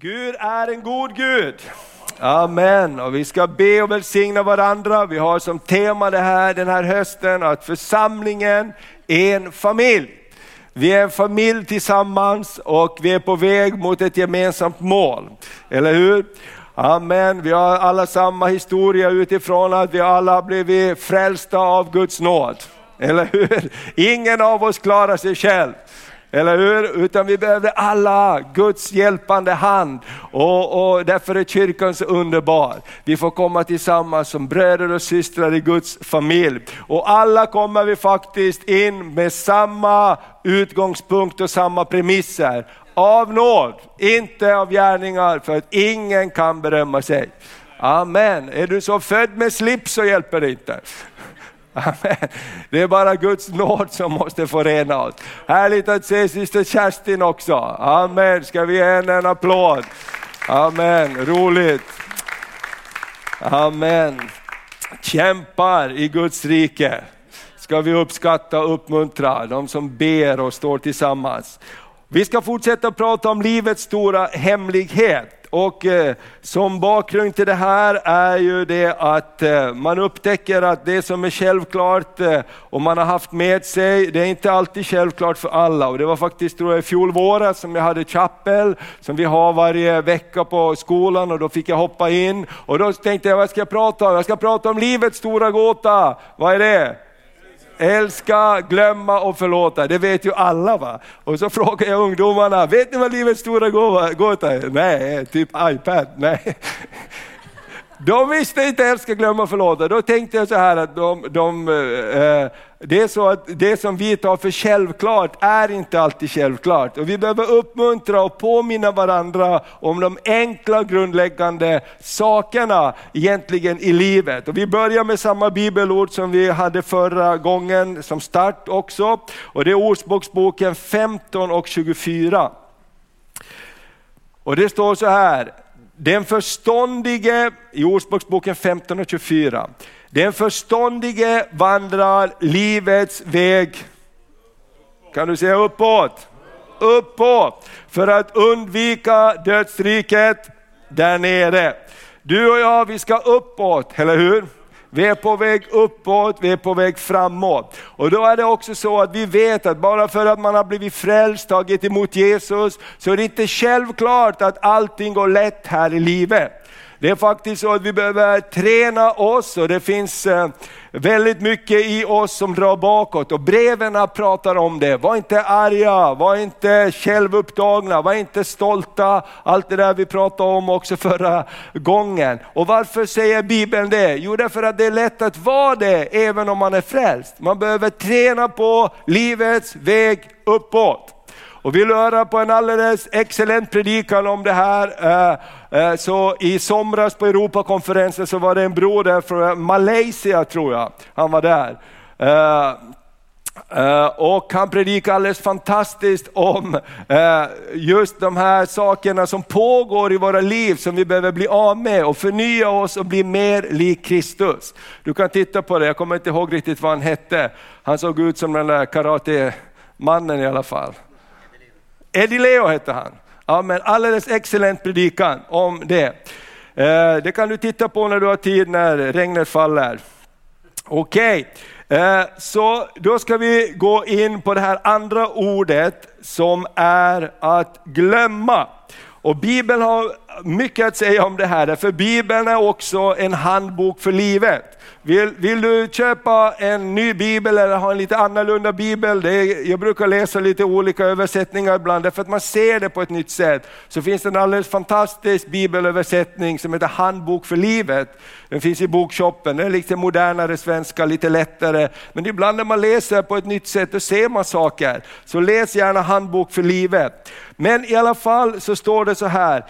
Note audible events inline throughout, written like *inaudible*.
Gud är en god Gud. Amen. Och vi ska be och välsigna varandra. Vi har som tema det här den här hösten att församlingen är en familj. Vi är en familj tillsammans och vi är på väg mot ett gemensamt mål. Eller hur? Amen. Vi har alla samma historia utifrån att vi alla blivit frälsta av Guds nåd. Eller hur? Ingen av oss klarar sig själv. Eller hur? Utan vi behöver alla Guds hjälpande hand och, och därför är kyrkan så underbar. Vi får komma tillsammans som bröder och systrar i Guds familj. Och alla kommer vi faktiskt in med samma utgångspunkt och samma premisser. Av nåd, inte av gärningar för att ingen kan berömma sig. Amen. Är du så född med slips så hjälper det inte. Amen. Det är bara Guds nåd som måste förena oss. Härligt att se syster Kerstin också. Amen, ska vi ge henne en applåd? Amen, roligt. Amen. Kämpar i Guds rike ska vi uppskatta och uppmuntra, de som ber och står tillsammans. Vi ska fortsätta prata om livets stora hemlighet. Och eh, som bakgrund till det här är ju det att eh, man upptäcker att det som är självklart eh, och man har haft med sig, det är inte alltid självklart för alla. Och det var faktiskt tror jag, i fjol våras som jag hade chapel, som vi har varje vecka på skolan och då fick jag hoppa in. Och då tänkte jag, vad ska jag prata om? Jag ska prata om livets stora gåta. Vad är det? Älska, glömma och förlåta, det vet ju alla. va. Och så frågar jag ungdomarna, vet ni vad livets stora gåta är? Nej, typ iPad. Nej. De visste inte älska, glömma och förlåta. Då tänkte jag så här att de, de eh, det är så att det som vi tar för självklart är inte alltid självklart. Och vi behöver uppmuntra och påminna varandra om de enkla grundläggande sakerna egentligen i livet. Och vi börjar med samma bibelord som vi hade förra gången som start också. Och det är Ordspråksboken 15 och 24. Och det står så här, den förståndige, i Ordspråksboken 15 och 24, den förståndige vandrar livets väg, kan du säga uppåt? Uppåt, för att undvika dödsriket där nere. Du och jag, vi ska uppåt, eller hur? Vi är på väg uppåt, vi är på väg framåt. Och då är det också så att vi vet att bara för att man har blivit frälst, tagit emot Jesus, så är det inte självklart att allting går lätt här i livet. Det är faktiskt så att vi behöver träna oss och det finns eh, väldigt mycket i oss som drar bakåt och breven pratar om det. Var inte arga, var inte självupptagna, var inte stolta. Allt det där vi pratade om också *laughs* förra gången. Och varför säger Bibeln det? Jo, därför att det är lätt att vara det även om man är frälst. Man behöver träna på livets väg uppåt. Och vill du höra på en alldeles excellent predikan om det här, eh, eh, så i somras på Europakonferensen så var det en bror där från Malaysia tror jag, han var där. Uh, och han predikar alldeles fantastiskt om uh, just de här sakerna som pågår i våra liv som vi behöver bli av med och förnya oss och bli mer lik Kristus. Du kan titta på det, jag kommer inte ihåg riktigt vad han hette. Han såg ut som den där karate-mannen i alla fall. Eddie Leo hette han. Ja, men alldeles excellent predikan om det. Eh, det kan du titta på när du har tid när regnet faller. Okej, okay. Eh, så då ska vi gå in på det här andra ordet som är att glömma. Och Bibeln har mycket att säga om det här, för Bibeln är också en handbok för livet. Vill, vill, du köpa en ny bibel eller ha en lite annorlunda bibel? Är, jag brukar läsa lite olika översättningar ibland, därför att man ser det på ett nytt sätt. Så finns det en alldeles fantastisk bibelöversättning som heter Handbok för livet. Den finns i bokshoppen, den är lite modernare svenska, lite lättare. Men ibland när man läser på ett nytt sätt, då ser man saker. Så läs gärna Handbok för livet. Men i alla fall så står det så här,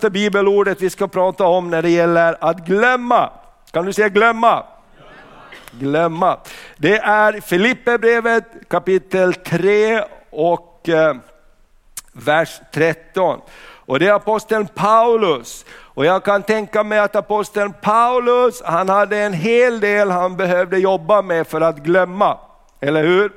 första bibelordet vi ska prata om när det gäller att glömma. Kan du säga glömma? Glömma. Det är Filipperbrevet kapitel 3 och eh, vers 13. Och det är aposteln Paulus. Och jag kan tänka mig att aposteln Paulus, han hade en hel del han behövde jobba med för att glömma. Eller hur?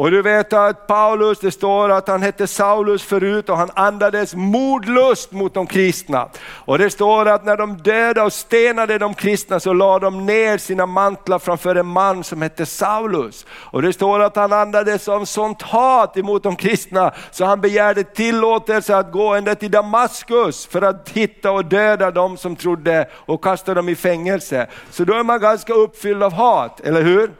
Och du vet att Paulus, det står att han hette Saulus förut och han andades mordlust mot de kristna. Och det står att när de dödade och stenade de kristna så lade de ner sina mantlar framför en man som hette Saulus. Och det står att han andades av sånt hat emot de kristna så han begärde tillåtelse att gå ända till Damaskus för att hitta och döda de som trodde och kasta dem i fängelse. Så då är man ganska uppfylld av hat, eller hur?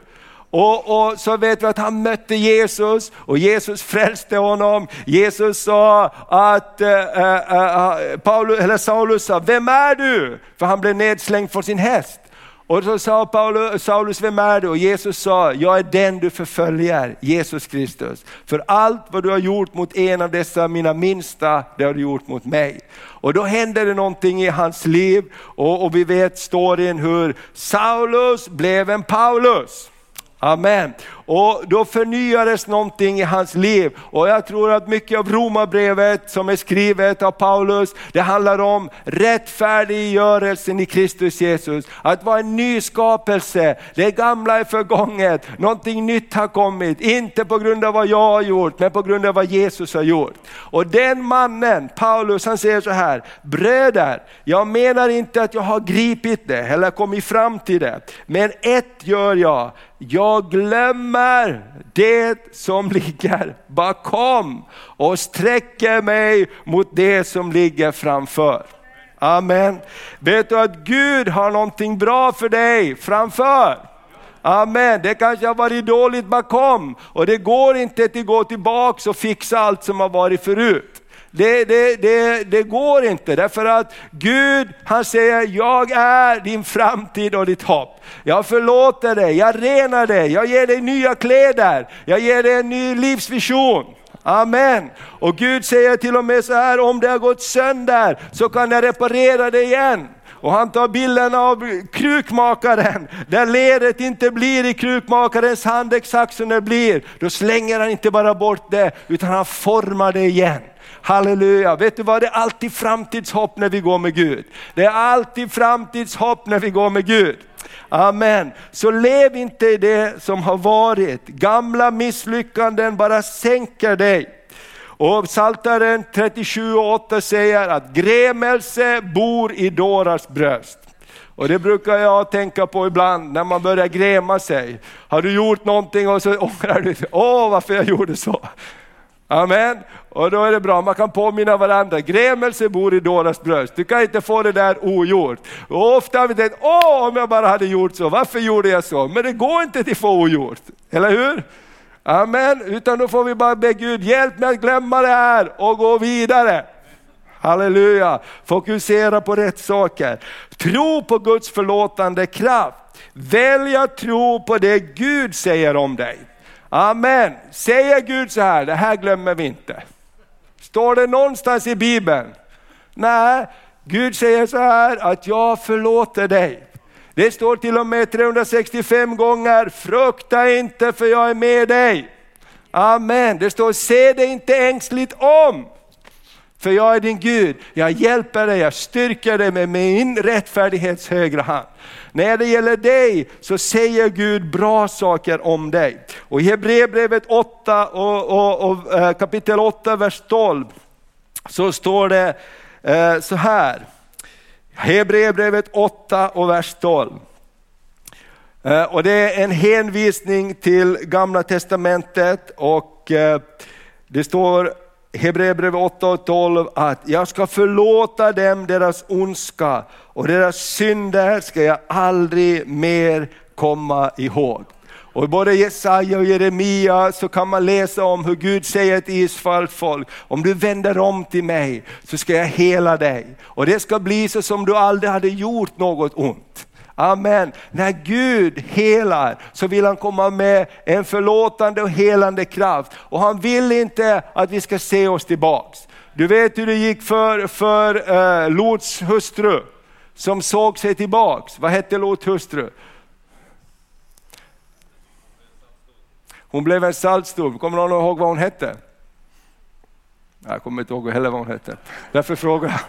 Och, och, så vet vi att han mötte Jesus och Jesus frälste honom. Jesus sa att, äh, äh, Paulus, eller Saulus sa, vem är du? För han blev nedslängd från sin häst. Och så sa Paulus, Saulus, vem är du? Och Jesus sa, jag är den du förföljer, Jesus Kristus. För allt vad du har gjort mot en av dessa mina minsta, det har du gjort mot mig. Och då hände det någonting i hans liv och, och vi vet storyn hur Saulus blev en Paulus. Amen. Och då förnyades någonting i hans liv. Och jag tror att mycket av romabrevet som är skrivet av Paulus, det handlar om rättfärdiggörelsen i Kristus Jesus. Att vara en ny skapelse, det gamla är förgånget, någonting nytt har kommit. Inte på grund av vad jag har gjort, men på grund av vad Jesus har gjort. Och den mannen, Paulus, han säger så här, bröder, jag menar inte att jag har gripit det eller kommit fram till det, men ett gör jag, jag glömmer det som ligger bakom och sträcker mig mot det som ligger framför. Amen. Vet du att Gud har någonting bra för dig framför? Amen. Det kanske har varit dåligt bakom och det går inte att gå tillbaka och fixa allt som har varit förut. Det, det, det, det går inte därför att Gud han säger, jag är din framtid och ditt hopp. Jag förlåter dig, jag renar dig, jag ger dig nya kläder, jag ger dig en ny livsvision. Amen. Och Gud säger till och med så här, om det har gått sönder så kan jag reparera det igen. Och han tar bilden av krukmakaren, där ledet inte blir i krukmakarens hand exakt som det blir. Då slänger han inte bara bort det, utan han formar det igen. Halleluja, vet du vad, det är alltid framtidshopp när vi går med Gud. Det är alltid framtidshopp när vi går med Gud. Amen. Så lev inte i det som har varit. Gamla misslyckanden bara sänker dig. Och Psaltaren 37 och 8 säger att grämelse bor i dårars bröst. Och det brukar jag tänka på ibland när man börjar gräma sig. Har du gjort någonting och så *laughs* ångrar du dig, åh varför jag gjorde så. Amen. Och då är det bra, man kan påminna varandra. Grämelse bor i dåras bröst. Du kan inte få det där ogjort. Och ofta har vi tänkt, åh om jag bara hade gjort så, varför gjorde jag så? Men det går inte att få ogjort, eller hur? Amen, utan då får vi bara be Gud, hjälp mig att glömma det här och gå vidare. Halleluja, fokusera på rätt saker. Tro på Guds förlåtande kraft. Välj att tro på det Gud säger om dig. Amen. Säger Gud så här, det här glömmer vi inte. Står det någonstans i Bibeln? Nej, Gud säger så här att jag förlåter dig. Det står till och med 365 gånger, frukta inte för jag är med dig. Amen. Det står, se dig inte ängsligt om. För jag är din Gud, jag hjälper dig, jag styrker dig med min rättfärdighets högra hand. När det gäller dig så säger Gud bra saker om dig. Och i Hebreerbrevet 8 och, och, och, eh, kapitel 8, vers 12 så står det eh, så här. Hebreerbrevet 8 och vers 12. Eh, och det är en hänvisning till gamla testamentet och eh, det står Hebreerbrevet 8 och 12 att jag ska förlåta dem deras ondska och deras synder ska jag aldrig mer komma ihåg. Och både Jesaja och Jeremia så kan man läsa om hur Gud säger till Israels folk, om du vänder om till mig så ska jag hela dig. Och det ska bli så som du aldrig hade gjort något ont. Amen. När Gud helar så vill han komma med en förlåtande och helande kraft. Och han vill inte att vi ska se oss tillbaks. Du vet hur det gick för, för uh, Lots hustru som såg sig tillbaks. Vad hette Lots hustru? Hon blev en saltstorm. Kommer någon ihåg vad hon hette? Jag kommer inte ihåg heller vad hon hette. Därför frågar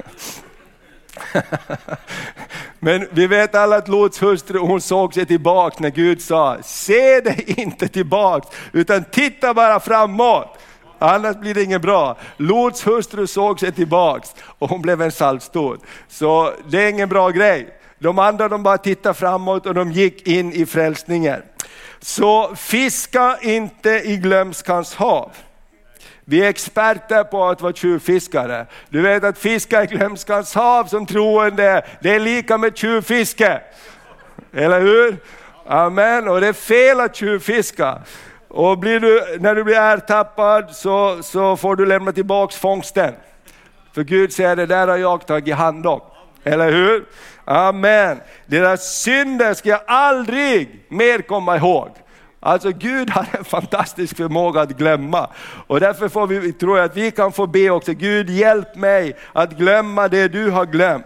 jag. *laughs* Men vi vet alla att Lots hustru hon såg sig tillbaks när Gud sa, se dig inte tillbaks utan titta bara framåt. Annars blir det inget bra. Lots hustru såg sig tillbaks och hon blev en saltstod. Så det är ingen bra grej. De andra de bara tittade framåt och de gick in i frälsningen. Så fiska inte i glömskans hav. Vi är experter på att vara tjuvfiskare. Du vet att fiska i glömskans hav som troende, det är lika med tjuvfiske. Eller hur? Amen, och det är fel att tjuvfiska. Och blir du, när du blir ertappad så, så får du lämna tillbaks fångsten. För Gud säger det där har jag tagit hand om. Eller hur? Amen. Deras synder ska jag aldrig mer komma ihåg. Alltså Gud har en fantastisk förmåga att glömma. Och därför får vi, tror jag att vi kan få be också, Gud hjälp mig att glömma det du har glömt.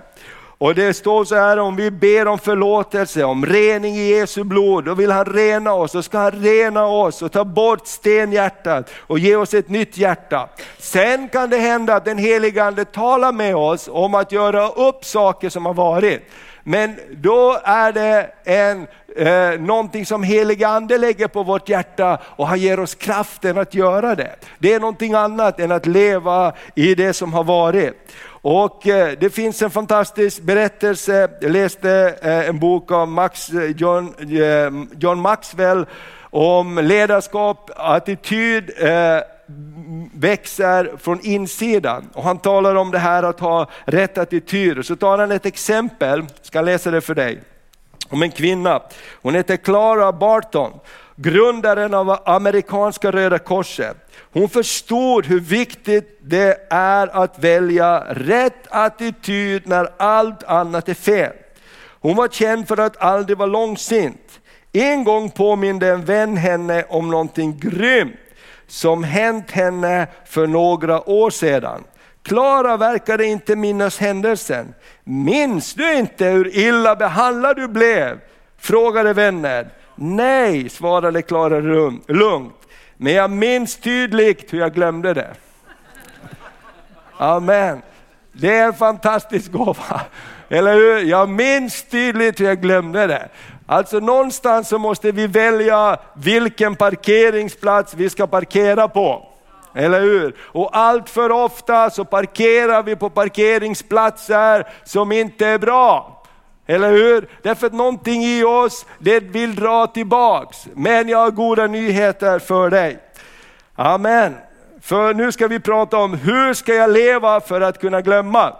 Och det står så här om vi ber om förlåtelse, om rening i Jesu blod, då vill han rena oss, då ska han rena oss och ta bort stenhjärtat och ge oss ett nytt hjärta. Sen kan det hända att den helige Ande talar med oss om att göra upp saker som har varit. Men då är det en, eh, någonting som helige ande lägger på vårt hjärta och han ger oss kraften att göra det. Det är någonting annat än att leva i det som har varit. Och eh, det finns en fantastisk berättelse, jag läste eh, en bok av Max, eh, John, John Maxwell om ledarskap, attityd, växer från insidan. Och han talar om det här att ha rätt attityd. Så tar han ett exempel, ska läsa det för dig, om en kvinna. Hon heter Clara Barton, grundaren av amerikanska Röda Korset. Hon förstod hur viktigt det är att välja rätt attityd när allt annat är fel. Hon var känd för att aldrig vara långsint. En gång påminde en vän henne om någonting grymt som hänt henne för några år sedan. Klara verkade inte minnas händelsen. Minns du inte hur illa behandlad du blev? frågade vännen. Nej, svarade Klara lugnt. Men jag minns tydligt hur jag glömde det. Amen. Det är en fantastisk gåva. Eller hur? Jag minns tydligt hur jag glömde det. Alltså någonstans så måste vi välja vilken parkeringsplats vi ska parkera på. Eller hur? Och allt för ofta så parkerar vi på parkeringsplatser som inte är bra. Eller hur? Därför att någonting i oss, det vill dra tillbaks. Men jag har goda nyheter för dig. Amen. För nu ska vi prata om hur ska jag leva för att kunna glömma?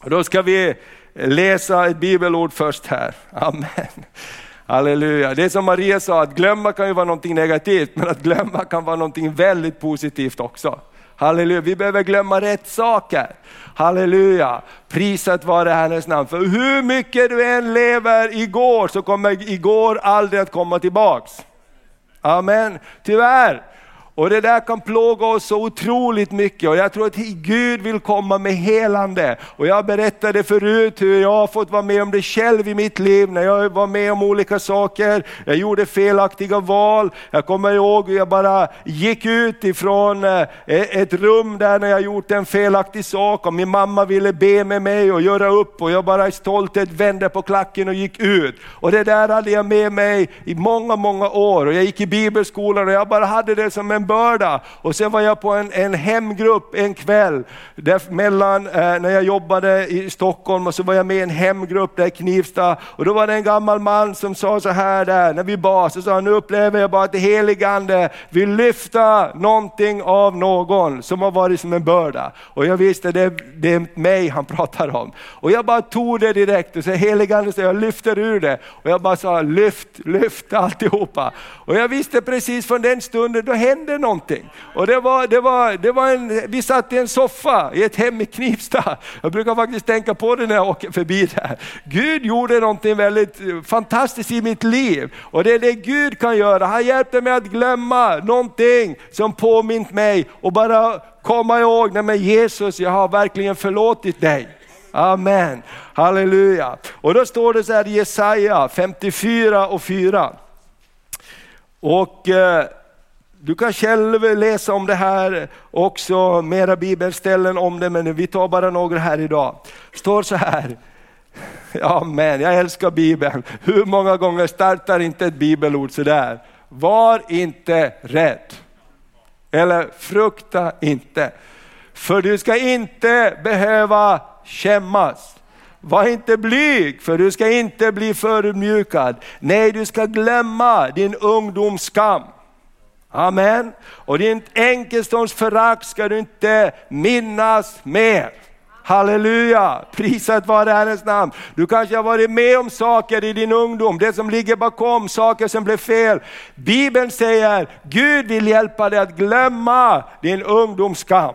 Och då ska vi läsa ett bibelord först här. Amen. Halleluja. Det är som Maria sa, att glömma kan ju vara någonting negativt, men att glömma kan vara någonting väldigt positivt också. Halleluja, vi behöver glömma rätt saker. Halleluja, prisat vare Herrens namn. För hur mycket du än lever igår så kommer igår aldrig att komma tillbaks. Amen, tyvärr. Och det där kan plåga oss så otroligt mycket och jag tror att Gud vill komma med helande. Och jag berättade förut hur jag har fått vara med om det själv i mitt liv, när jag var med om olika saker. Jag gjorde felaktiga val. Jag kommer ihåg hur jag bara gick ut ifrån eh, e-, ett rum där när jag gjort en felaktig sak och min mamma ville be med mig och göra upp och jag bara i stolthet vände på klacken och gick ut. Och det där hade jag med mig i många, många år och jag gick i bibelskolan och jag bara hade det som en börda. Och sen var jag på en, en hemgrupp en kväll, där mellan, eh, när jag jobbade i Stockholm och så var jag med i en hemgrupp där i Knivsta. Och då var det en gammal man som sa så här där, när vi bad, så sa han, nu upplever jag bara att det helige Ande vill lyfta någonting av någon som har varit som en börda. Och jag visste, det, det är mig han pratar om. Och jag bara tog det direkt och sa, helige Ande, så jag lyfter ur det. Och jag bara sa, lyft, lyft alltihopa. Och jag visste precis från den stunden, då hände hände någonting. Och det var, det var, det var en, vi satt i en soffa i ett hem i Knivsta. Jag brukar faktiskt tänka på det när jag åker förbi där. Gud gjorde någonting väldigt fantastiskt i mitt liv. Och det är det Gud kan göra. Han hjälpte mig att glömma någonting som påmint mig och bara komma ihåg, nej men Jesus jag har verkligen förlåtit dig. Amen, halleluja. Och då står det så här i Jesaja 54 och 4. Och eh, du kan själv läsa om det här också, mera bibelställen om det, men vi tar bara några här idag. står så här, Amen, jag älskar Bibeln. Hur många gånger startar inte ett bibelord sådär? Var inte rädd. Eller frukta inte. För du ska inte behöva skämmas. Var inte blyg, för du ska inte bli förödmjukad. Nej, du ska glömma din ungdomsskam. Amen. Och din enkelståndsförakt ska du inte minnas mer. Halleluja, prisat vare Herrens namn. Du kanske har varit med om saker i din ungdom, det som ligger bakom, saker som blev fel. Bibeln säger, Gud vill hjälpa dig att glömma din ungdomsskam.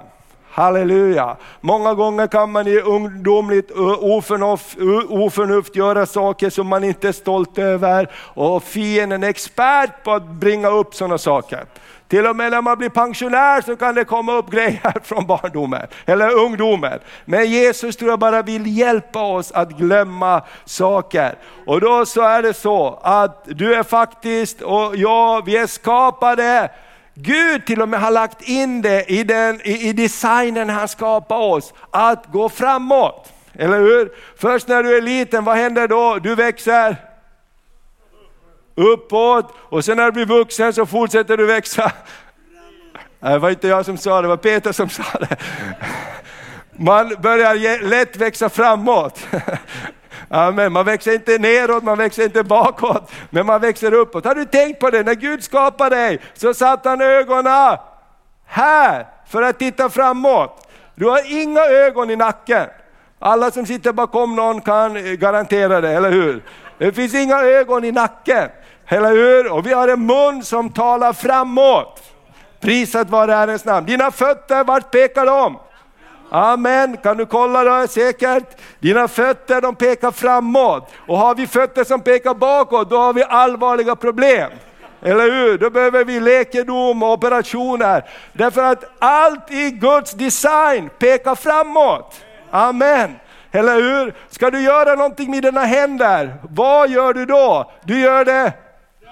Halleluja! Många gånger kan man i ungdomligt oförnuft, oförnuft göra saker som man inte är stolt över och fienden är expert på att bringa upp sådana saker. Till och med när man blir pensionär så kan det komma upp grejer *laughs* från barndomen eller ungdomen. Men Jesus tror jag bara vill hjälpa oss att glömma saker. Och då så är det så att du är faktiskt och jag, vi är skapade Gud till och med har lagt in det i, den, i, i designen han skapar oss, att gå framåt. Eller hur? Först när du är liten, vad händer då? Du växer uppåt och sen när du blir vuxen så fortsätter du växa. Det var inte jag som sa det, det var Peter som sa det. Man börjar lätt växa framåt. Amen. Man växer inte neråt, man växer inte bakåt, men man växer uppåt. Har du tänkt på det? När Gud skapade dig så satte han ögonen här för att titta framåt. Du har inga ögon i nacken. Alla som sitter bakom någon kan garantera det, eller hur? Det finns inga ögon i nacken, eller hur? Och vi har en mun som talar framåt. Prisat vare Herrens namn. Dina fötter, vart pekar de? Amen, kan du kolla det säkert? Dina fötter de pekar framåt och har vi fötter som pekar bakåt då har vi allvarliga problem. Eller hur? Då behöver vi läkedom och operationer. Därför att allt i Guds design pekar framåt. Amen. Eller hur? Ska du göra någonting med dina händer, vad gör du då? Du gör det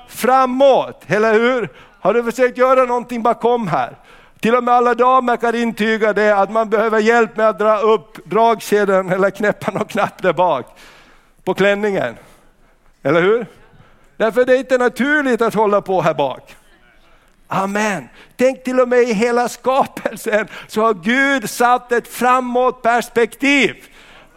framåt, eller hur? Har du försökt göra någonting bakom här? Till och med alla damer kan intyga det, att man behöver hjälp med att dra upp dragkedjan eller knäppa någon knapp där bak på klänningen. Eller hur? Därför det är inte naturligt att hålla på här bak. Amen. Tänk till och med i hela skapelsen så har Gud satt ett framåtperspektiv.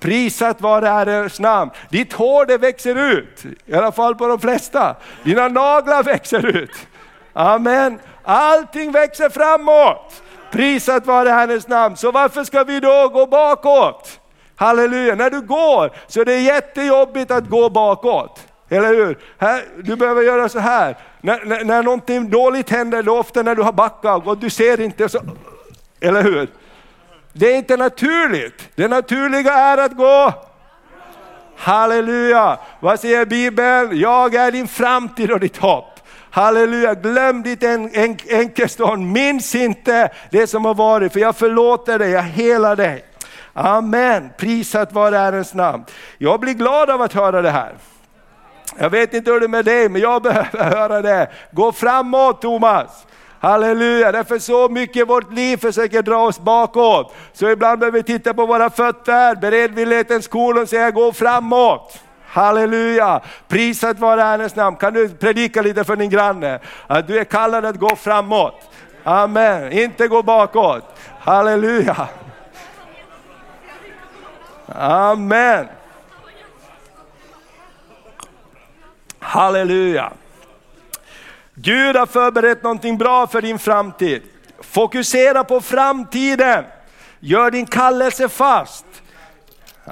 Prisat vare Herrens namn. Ditt hår det växer ut, i alla fall på de flesta. Dina naglar växer ut. Amen. Allting växer framåt. Prisat vare Herrens namn. Så varför ska vi då gå bakåt? Halleluja, när du går så är det jättejobbigt att gå bakåt. Eller hur? Här, du behöver göra så här. När, när, när någonting dåligt händer, då ofta när du har backat och du ser inte så... Eller hur? Det är inte naturligt. Det naturliga är att gå Halleluja! Vad säger Bibeln? Jag är din framtid och ditt hopp. Halleluja, glöm ditt en, en, minns inte det som har varit, för jag förlåter dig, jag helar dig. Amen, prisat vare Herrens namn. Jag blir glad av att höra det här. Jag vet inte hur det är med dig, men jag *laughs* behöver höra det. Gå framåt Thomas. Halleluja, därför så mycket i vårt liv försöker dra oss bakåt. Så ibland behöver vi titta på våra fötter, beredvillighetens korn och säga gå framåt. Halleluja! Prisat vare Herrens namn. Kan du predika lite för din granne? Att du är kallad att gå framåt. Amen, inte gå bakåt. Halleluja! Amen. Halleluja. Gud har förberett någonting bra för din framtid. Fokusera på framtiden. Gör din kallelse fast.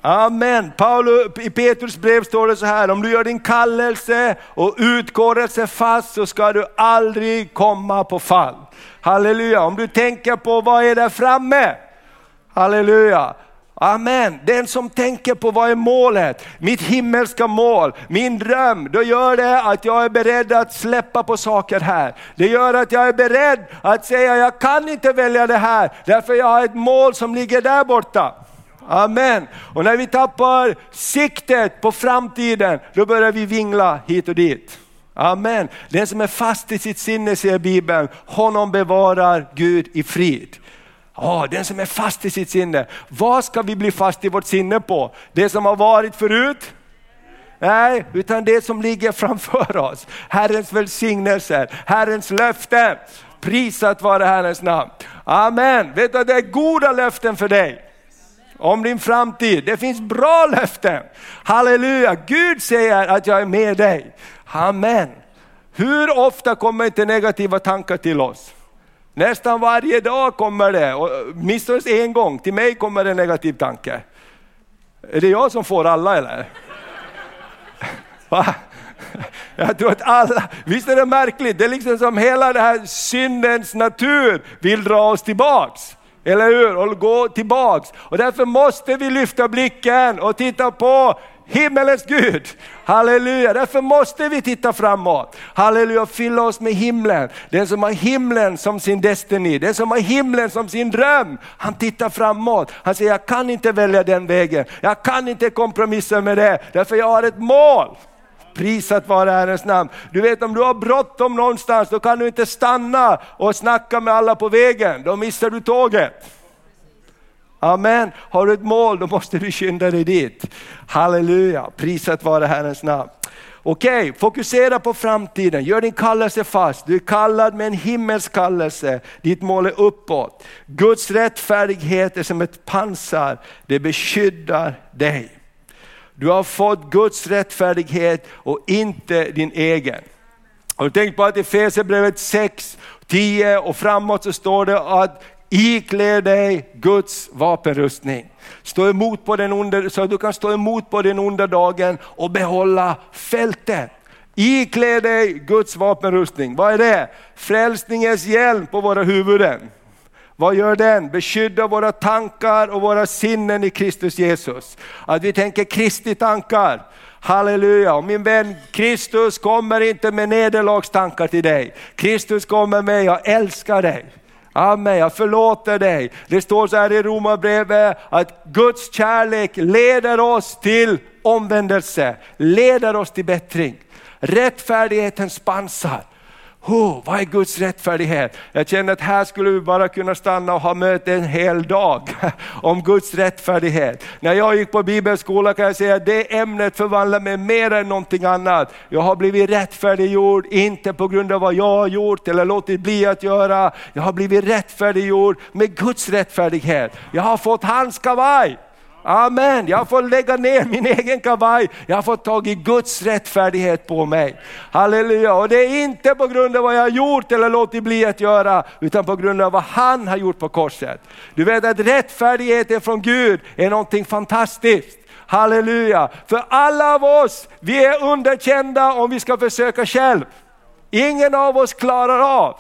Amen. Paulus, I Petrus brev står det så här, om du gör din kallelse och utkårelse fast så ska du aldrig komma på fall. Halleluja, om du tänker på vad är där framme? Halleluja. Amen. Den som tänker på vad är målet, mitt himmelska mål, min dröm, då gör det att jag är beredd att släppa på saker här. Det gör att jag är beredd att säga, jag kan inte välja det här, därför jag har ett mål som ligger där borta. Amen. Och när vi tappar siktet på framtiden, då börjar vi vingla hit och dit. Amen. Den som är fast i sitt sinne, säger Bibeln, honom bevarar Gud i frid. Oh, den som är fast i sitt sinne. Vad ska vi bli fast i vårt sinne på? Det som har varit förut? Nej, utan det som ligger framför oss. Herrens välsignelser, Herrens löften. Prisat vare Herrens namn. Amen. Vet du, det är goda löften för dig om din framtid. Det finns bra löften. Halleluja, Gud säger att jag är med dig. Amen. Hur ofta kommer inte negativa tankar till oss? Nästan varje dag kommer det, åtminstone eh, en gång, till mig kommer det en negativ tanke. Är det jag som får alla eller? Va? Jag tror att alla, visst är det märkligt, det är liksom som hela den här syndens natur vill dra oss tillbaks. Eller hur? Och gå tillbaks. Och därför måste vi lyfta blicken och titta på himmelens Gud. Halleluja, därför måste vi titta framåt. Halleluja, fylla oss med himlen. Den som har himlen som sin destiny, den som har himlen som sin dröm, han tittar framåt. Han säger, jag kan inte välja den vägen, jag kan inte kompromissa med det, därför jag har ett mål. Prisat vare Herrens namn. Du vet om du har bråttom någonstans, då kan du inte stanna och snacka med alla på vägen, då missar du tåget. Amen. Har du ett mål, då måste du skynda dig dit. Halleluja, prisat vare Herrens namn. Okej, okay, fokusera på framtiden, gör din kallelse fast. Du är kallad med en himmelsk kallelse, ditt mål är uppåt. Guds rättfärdighet är som ett pansar, det beskyddar dig. Du har fått Guds rättfärdighet och inte din egen. Har du tänkt på att i Efesierbrevet 6, 10 och framåt så står det att iklä dig Guds vapenrustning. Stå emot på den onda, så att du kan stå emot på den onda dagen och behålla fältet. Iklä dig Guds vapenrustning. Vad är det? Frälsningens hjälm på våra huvuden. Vad gör den? Beskyddar våra tankar och våra sinnen i Kristus Jesus. Att vi tänker Kristi tankar. Halleluja, och min vän Kristus kommer inte med nederlagstankar till dig. Kristus kommer med, jag älskar dig. Amen, jag förlåter dig. Det står så här i Romarbrevet att Guds kärlek leder oss till omvändelse, leder oss till bättring. Rättfärdighetens pansar Oh, vad är Guds rättfärdighet? Jag känner att här skulle vi bara kunna stanna och ha möte en hel dag *laughs* om Guds rättfärdighet. När jag gick på bibelskola kan jag säga att det ämnet förvandlade mig mer än någonting annat. Jag har blivit rättfärdiggjord, inte på grund av vad jag har gjort eller låtit bli att göra. Jag har blivit rättfärdiggjord med Guds rättfärdighet. Jag har fått hans kavaj. Amen, jag får lägga ner min egen kavaj, jag har fått tag i Guds rättfärdighet på mig. Halleluja, och det är inte på grund av vad jag har gjort eller låtit bli att göra, utan på grund av vad han har gjort på korset. Du vet att rättfärdigheten från Gud är någonting fantastiskt. Halleluja, för alla av oss, vi är underkända om vi ska försöka själv. Ingen av oss klarar av.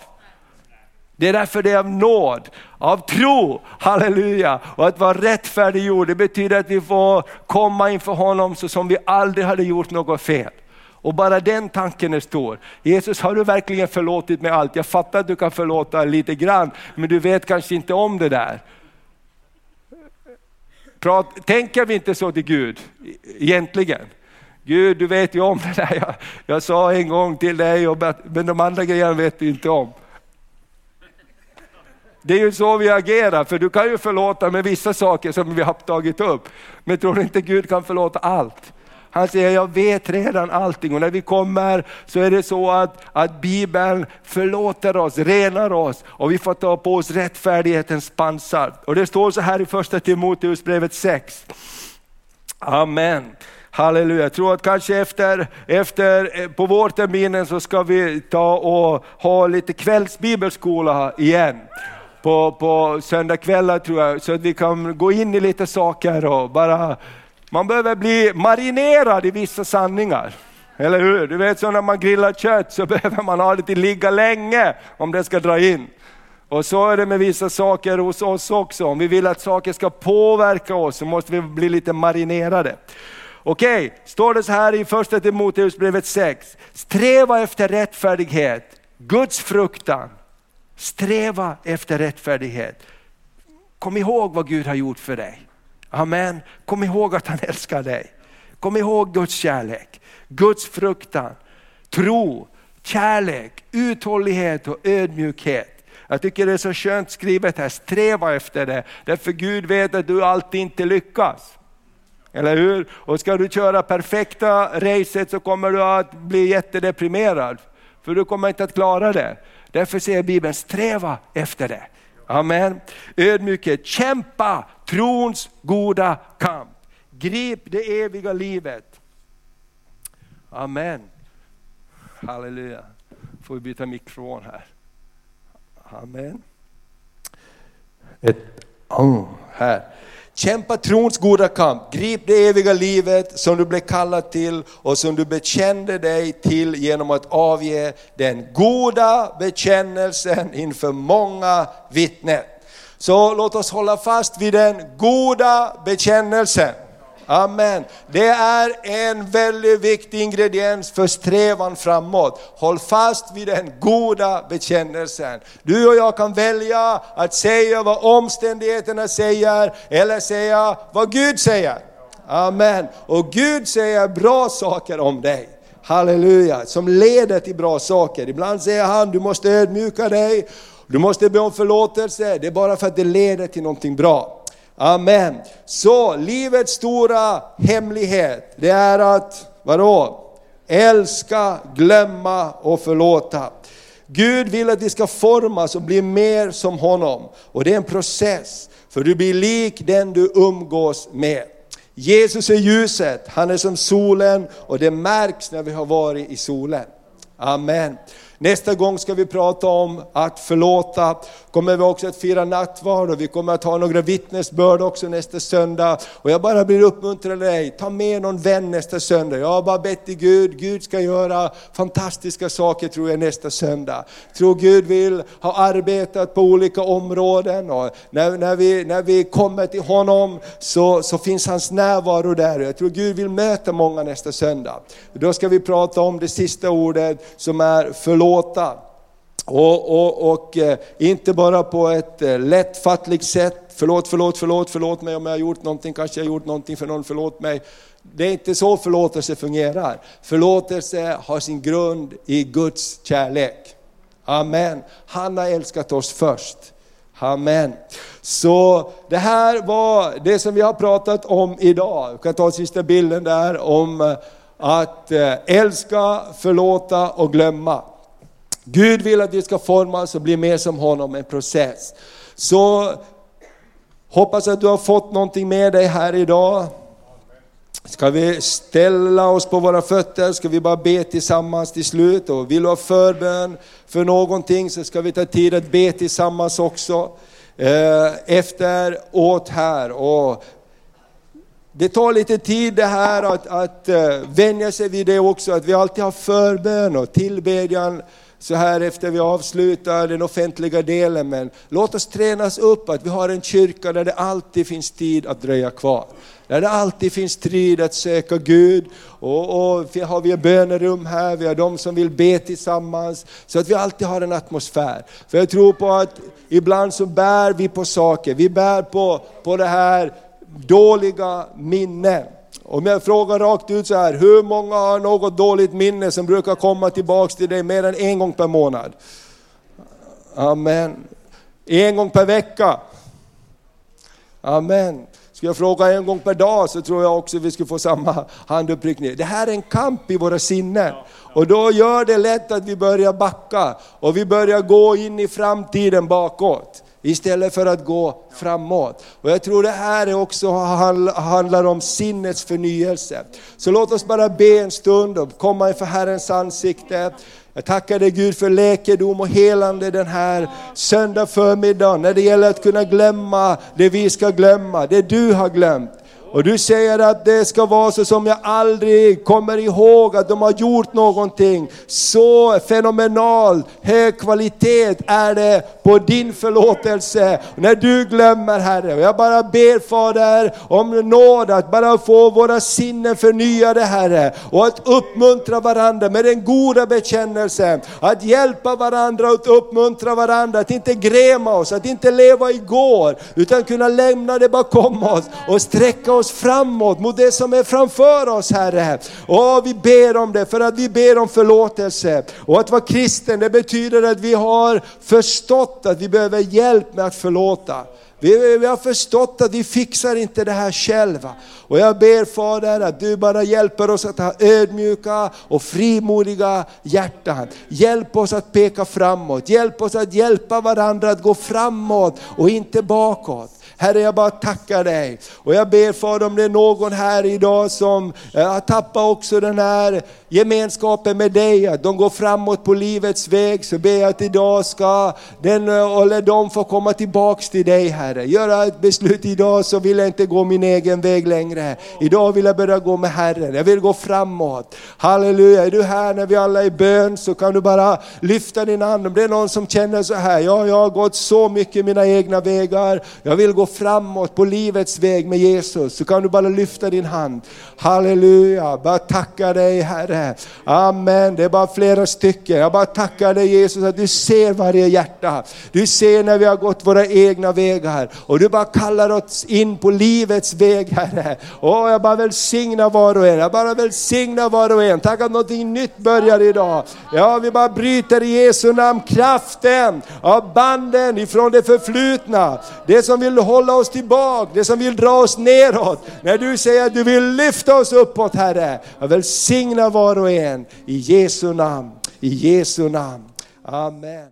Det är därför det är av nåd, av tro, halleluja. Och att vara rättfärdiggjord, det betyder att vi får komma inför honom så som vi aldrig hade gjort något fel. Och bara den tanken är stor. Jesus, har du verkligen förlåtit mig allt? Jag fattar att du kan förlåta lite grann, men du vet kanske inte om det där. Prat, tänker vi inte så till Gud egentligen? Gud, du vet ju om det där. Jag, jag sa en gång till dig, och, men de andra grejerna vet du inte om. Det är ju så vi agerar, för du kan ju förlåta med vissa saker som vi har tagit upp. Men tror du inte Gud kan förlåta allt? Han säger, jag vet redan allting och när vi kommer så är det så att, att Bibeln förlåter oss, renar oss och vi får ta på oss rättfärdighetens pansar. Och det står så här i första Timoteusbrevet 6. Amen. Halleluja, jag tror att kanske efter, efter eh, på vårterminen så ska vi ta och ha lite kvällsbibelskola igen på, på söndagkvällar tror jag, så att vi kan gå in i lite saker och bara, man behöver bli marinerad i vissa sanningar. Eller hur? Du vet så när man grillar kött så *laughs* behöver man ha det till ligga länge om det ska dra in. Och så är det med vissa saker hos oss också. Om vi vill att saker ska påverka oss så måste vi bli lite marinerade. Okej, står det så här i första Timoteusbrevet 6. Sträva efter rättfärdighet, Guds fruktan, Sträva efter rättfärdighet. Kom ihåg vad Gud har gjort för dig. Amen. Kom ihåg att han älskar dig. Kom ihåg Guds kärlek, Guds fruktan, tro, kärlek, uthållighet och ödmjukhet. Jag tycker det är så skönt skrivet här, sträva efter det. Därför Gud vet att du alltid inte lyckas. Eller hur? Och ska du köra perfekta racet så kommer du att bli jättedeprimerad. För du kommer inte att klara det. Därför säger Bibeln, sträva efter det. Amen. Ödmjukhet, kämpa trons goda kamp. Grip det eviga livet. Amen. Halleluja. Får vi byta mikrofon här. Amen. Ett, oh, här. Kämpa trons goda kamp, grip det eviga livet som du blev kallad till och som du bekände dig till genom att avge den goda bekännelsen inför många vittnen. Så låt oss hålla fast vid den goda bekännelsen. Amen. Det är en väldigt viktig ingrediens för strävan framåt. Håll fast vid den goda bekännelsen. Du och jag kan välja att säga vad omständigheterna säger eller säga vad Gud säger. Amen. Och Gud säger bra saker om dig. Halleluja, som leder till bra saker. Ibland säger han, du måste ödmjuka dig, du måste be om förlåtelse. Det är bara för att det leder till någonting bra. Amen. Så livets stora hemlighet, det är att, vadå? Älska, glömma och förlåta. Gud vill att vi ska formas och bli mer som honom. Och det är en process, för du blir lik den du umgås med. Jesus är ljuset, han är som solen och det märks när vi har varit i solen. Amen. Nästa gång ska vi prata om att förlåta. Kommer vi också att fira nattvard och vi kommer att ha några vittnesbörd också nästa söndag. Och jag bara blir uppmuntrad dig, ta med någon vän nästa söndag. Jag har bara bett till Gud, Gud ska göra fantastiska saker tror jag nästa söndag. Jag tror Gud vill ha arbetat på olika områden och när, när, vi, när vi kommer till honom så, så finns hans närvaro där. Jag tror Gud vill möta många nästa söndag. Då ska vi prata om det sista ordet som är förlåt gråta. Och, och, och eh, inte bara på ett eh, lättfattligt sätt, förlåt, förlåt, förlåt, förlåt mig om jag har gjort någonting, kanske jag har gjort någonting för någon, förlåt mig. Det är inte så förlåtelse fungerar. Förlåtelse har sin grund i Guds kärlek. Amen. Han har älskat oss först. Amen. Så det här var det som vi har pratat om idag. Vi kan ta sista bilden där om eh, att älska, förlåta och glömma. Gud vill att vi ska formas och bli mer som honom, en process. Så hoppas att du har fått någonting med dig här idag. Ska vi ställa oss på våra fötter, ska vi bara be tillsammans till slut. Och vill du ha förbön för någonting så ska vi ta tid att be tillsammans också. Eh, Efteråt här. Och det tar lite tid det här att, att eh, vänja sig vid det också, att vi alltid har förbön och tillbedjan så här efter vi avslutar den offentliga delen, men låt oss tränas upp att vi har en kyrka där det alltid finns tid att dröja kvar. Där det alltid finns tid att söka Gud. Och, och vi har vi bönerum här, vi har de som vill be tillsammans. Så att vi alltid har en atmosfär. För jag tror på att ibland så bär vi på saker, vi bär på, på det här dåliga minnen. Om jag frågar rakt ut så här, hur många har något dåligt minne som brukar komma tillbaks till dig mer än en gång per månad? Amen. En gång per vecka? Amen. Ska jag fråga en gång per dag så tror jag också vi skulle få samma handuppräckning. Det här är en kamp i våra sinnen. Och då gör det lätt att vi börjar backa och vi börjar gå in i framtiden bakåt istället för att gå framåt. Och jag tror det här också handlar om sinnets förnyelse. Så låt oss bara be en stund och komma inför Herrens ansikte. Jag tackar dig Gud för läkedom och helande den här söndag förmiddag när det gäller att kunna glömma det vi ska glömma, det du har glömt. Och du säger att det ska vara så som jag aldrig kommer ihåg att de har gjort någonting. Så fenomenal hög kvalitet är det på din förlåtelse. När du glömmer Herre, och jag bara ber Fader om nåd att bara få våra sinnen förnyade Herre. Och att uppmuntra varandra med den goda bekännelsen. Att hjälpa varandra och uppmuntra varandra. Att inte gräma oss, att inte leva igår. Utan kunna lämna det bakom oss och sträcka oss oss framåt mot det som är framför oss Herre. Och vi ber om det för att vi ber om förlåtelse. Och att vara kristen det betyder att vi har förstått att vi behöver hjälp med att förlåta. Vi, vi har förstått att vi fixar inte det här själva. Och jag ber Fader att du bara hjälper oss att ha ödmjuka och frimodiga hjärtan. Hjälp oss att peka framåt, hjälp oss att hjälpa varandra att gå framåt och inte bakåt. Herre, jag bara tackar dig. Och jag ber Fader om det är någon här idag som eh, har tappat också den här gemenskapen med dig, att de går framåt på livets väg, så ber jag att idag ska den, eh, eller de få komma tillbaks till dig Herre. Göra ett beslut idag så vill jag inte gå min egen väg längre. Idag vill jag börja gå med Herren, jag vill gå framåt. Halleluja, är du här när vi alla är i bön så kan du bara lyfta din hand. Om det är någon som känner så här, ja jag har gått så mycket mina egna vägar, jag vill gå framåt på livets väg med Jesus, så kan du bara lyfta din hand. Halleluja, bara tacka dig Herre. Amen, det är bara flera stycken. Jag bara tackar dig Jesus att du ser varje hjärta. Du ser när vi har gått våra egna vägar och du bara kallar oss in på livets väg Herre. Och jag bara välsignar var och en, jag bara välsignar var och en. Tack att någonting nytt börjar idag. Ja, vi bara bryter i Jesu namn kraften av banden ifrån det förflutna. Det som vill hålla oss tillbaka, det som vill dra oss neråt. När du säger att du vill lyfta oss uppåt Herre. Jag välsignar var och en i Jesu namn, i Jesu namn. Amen.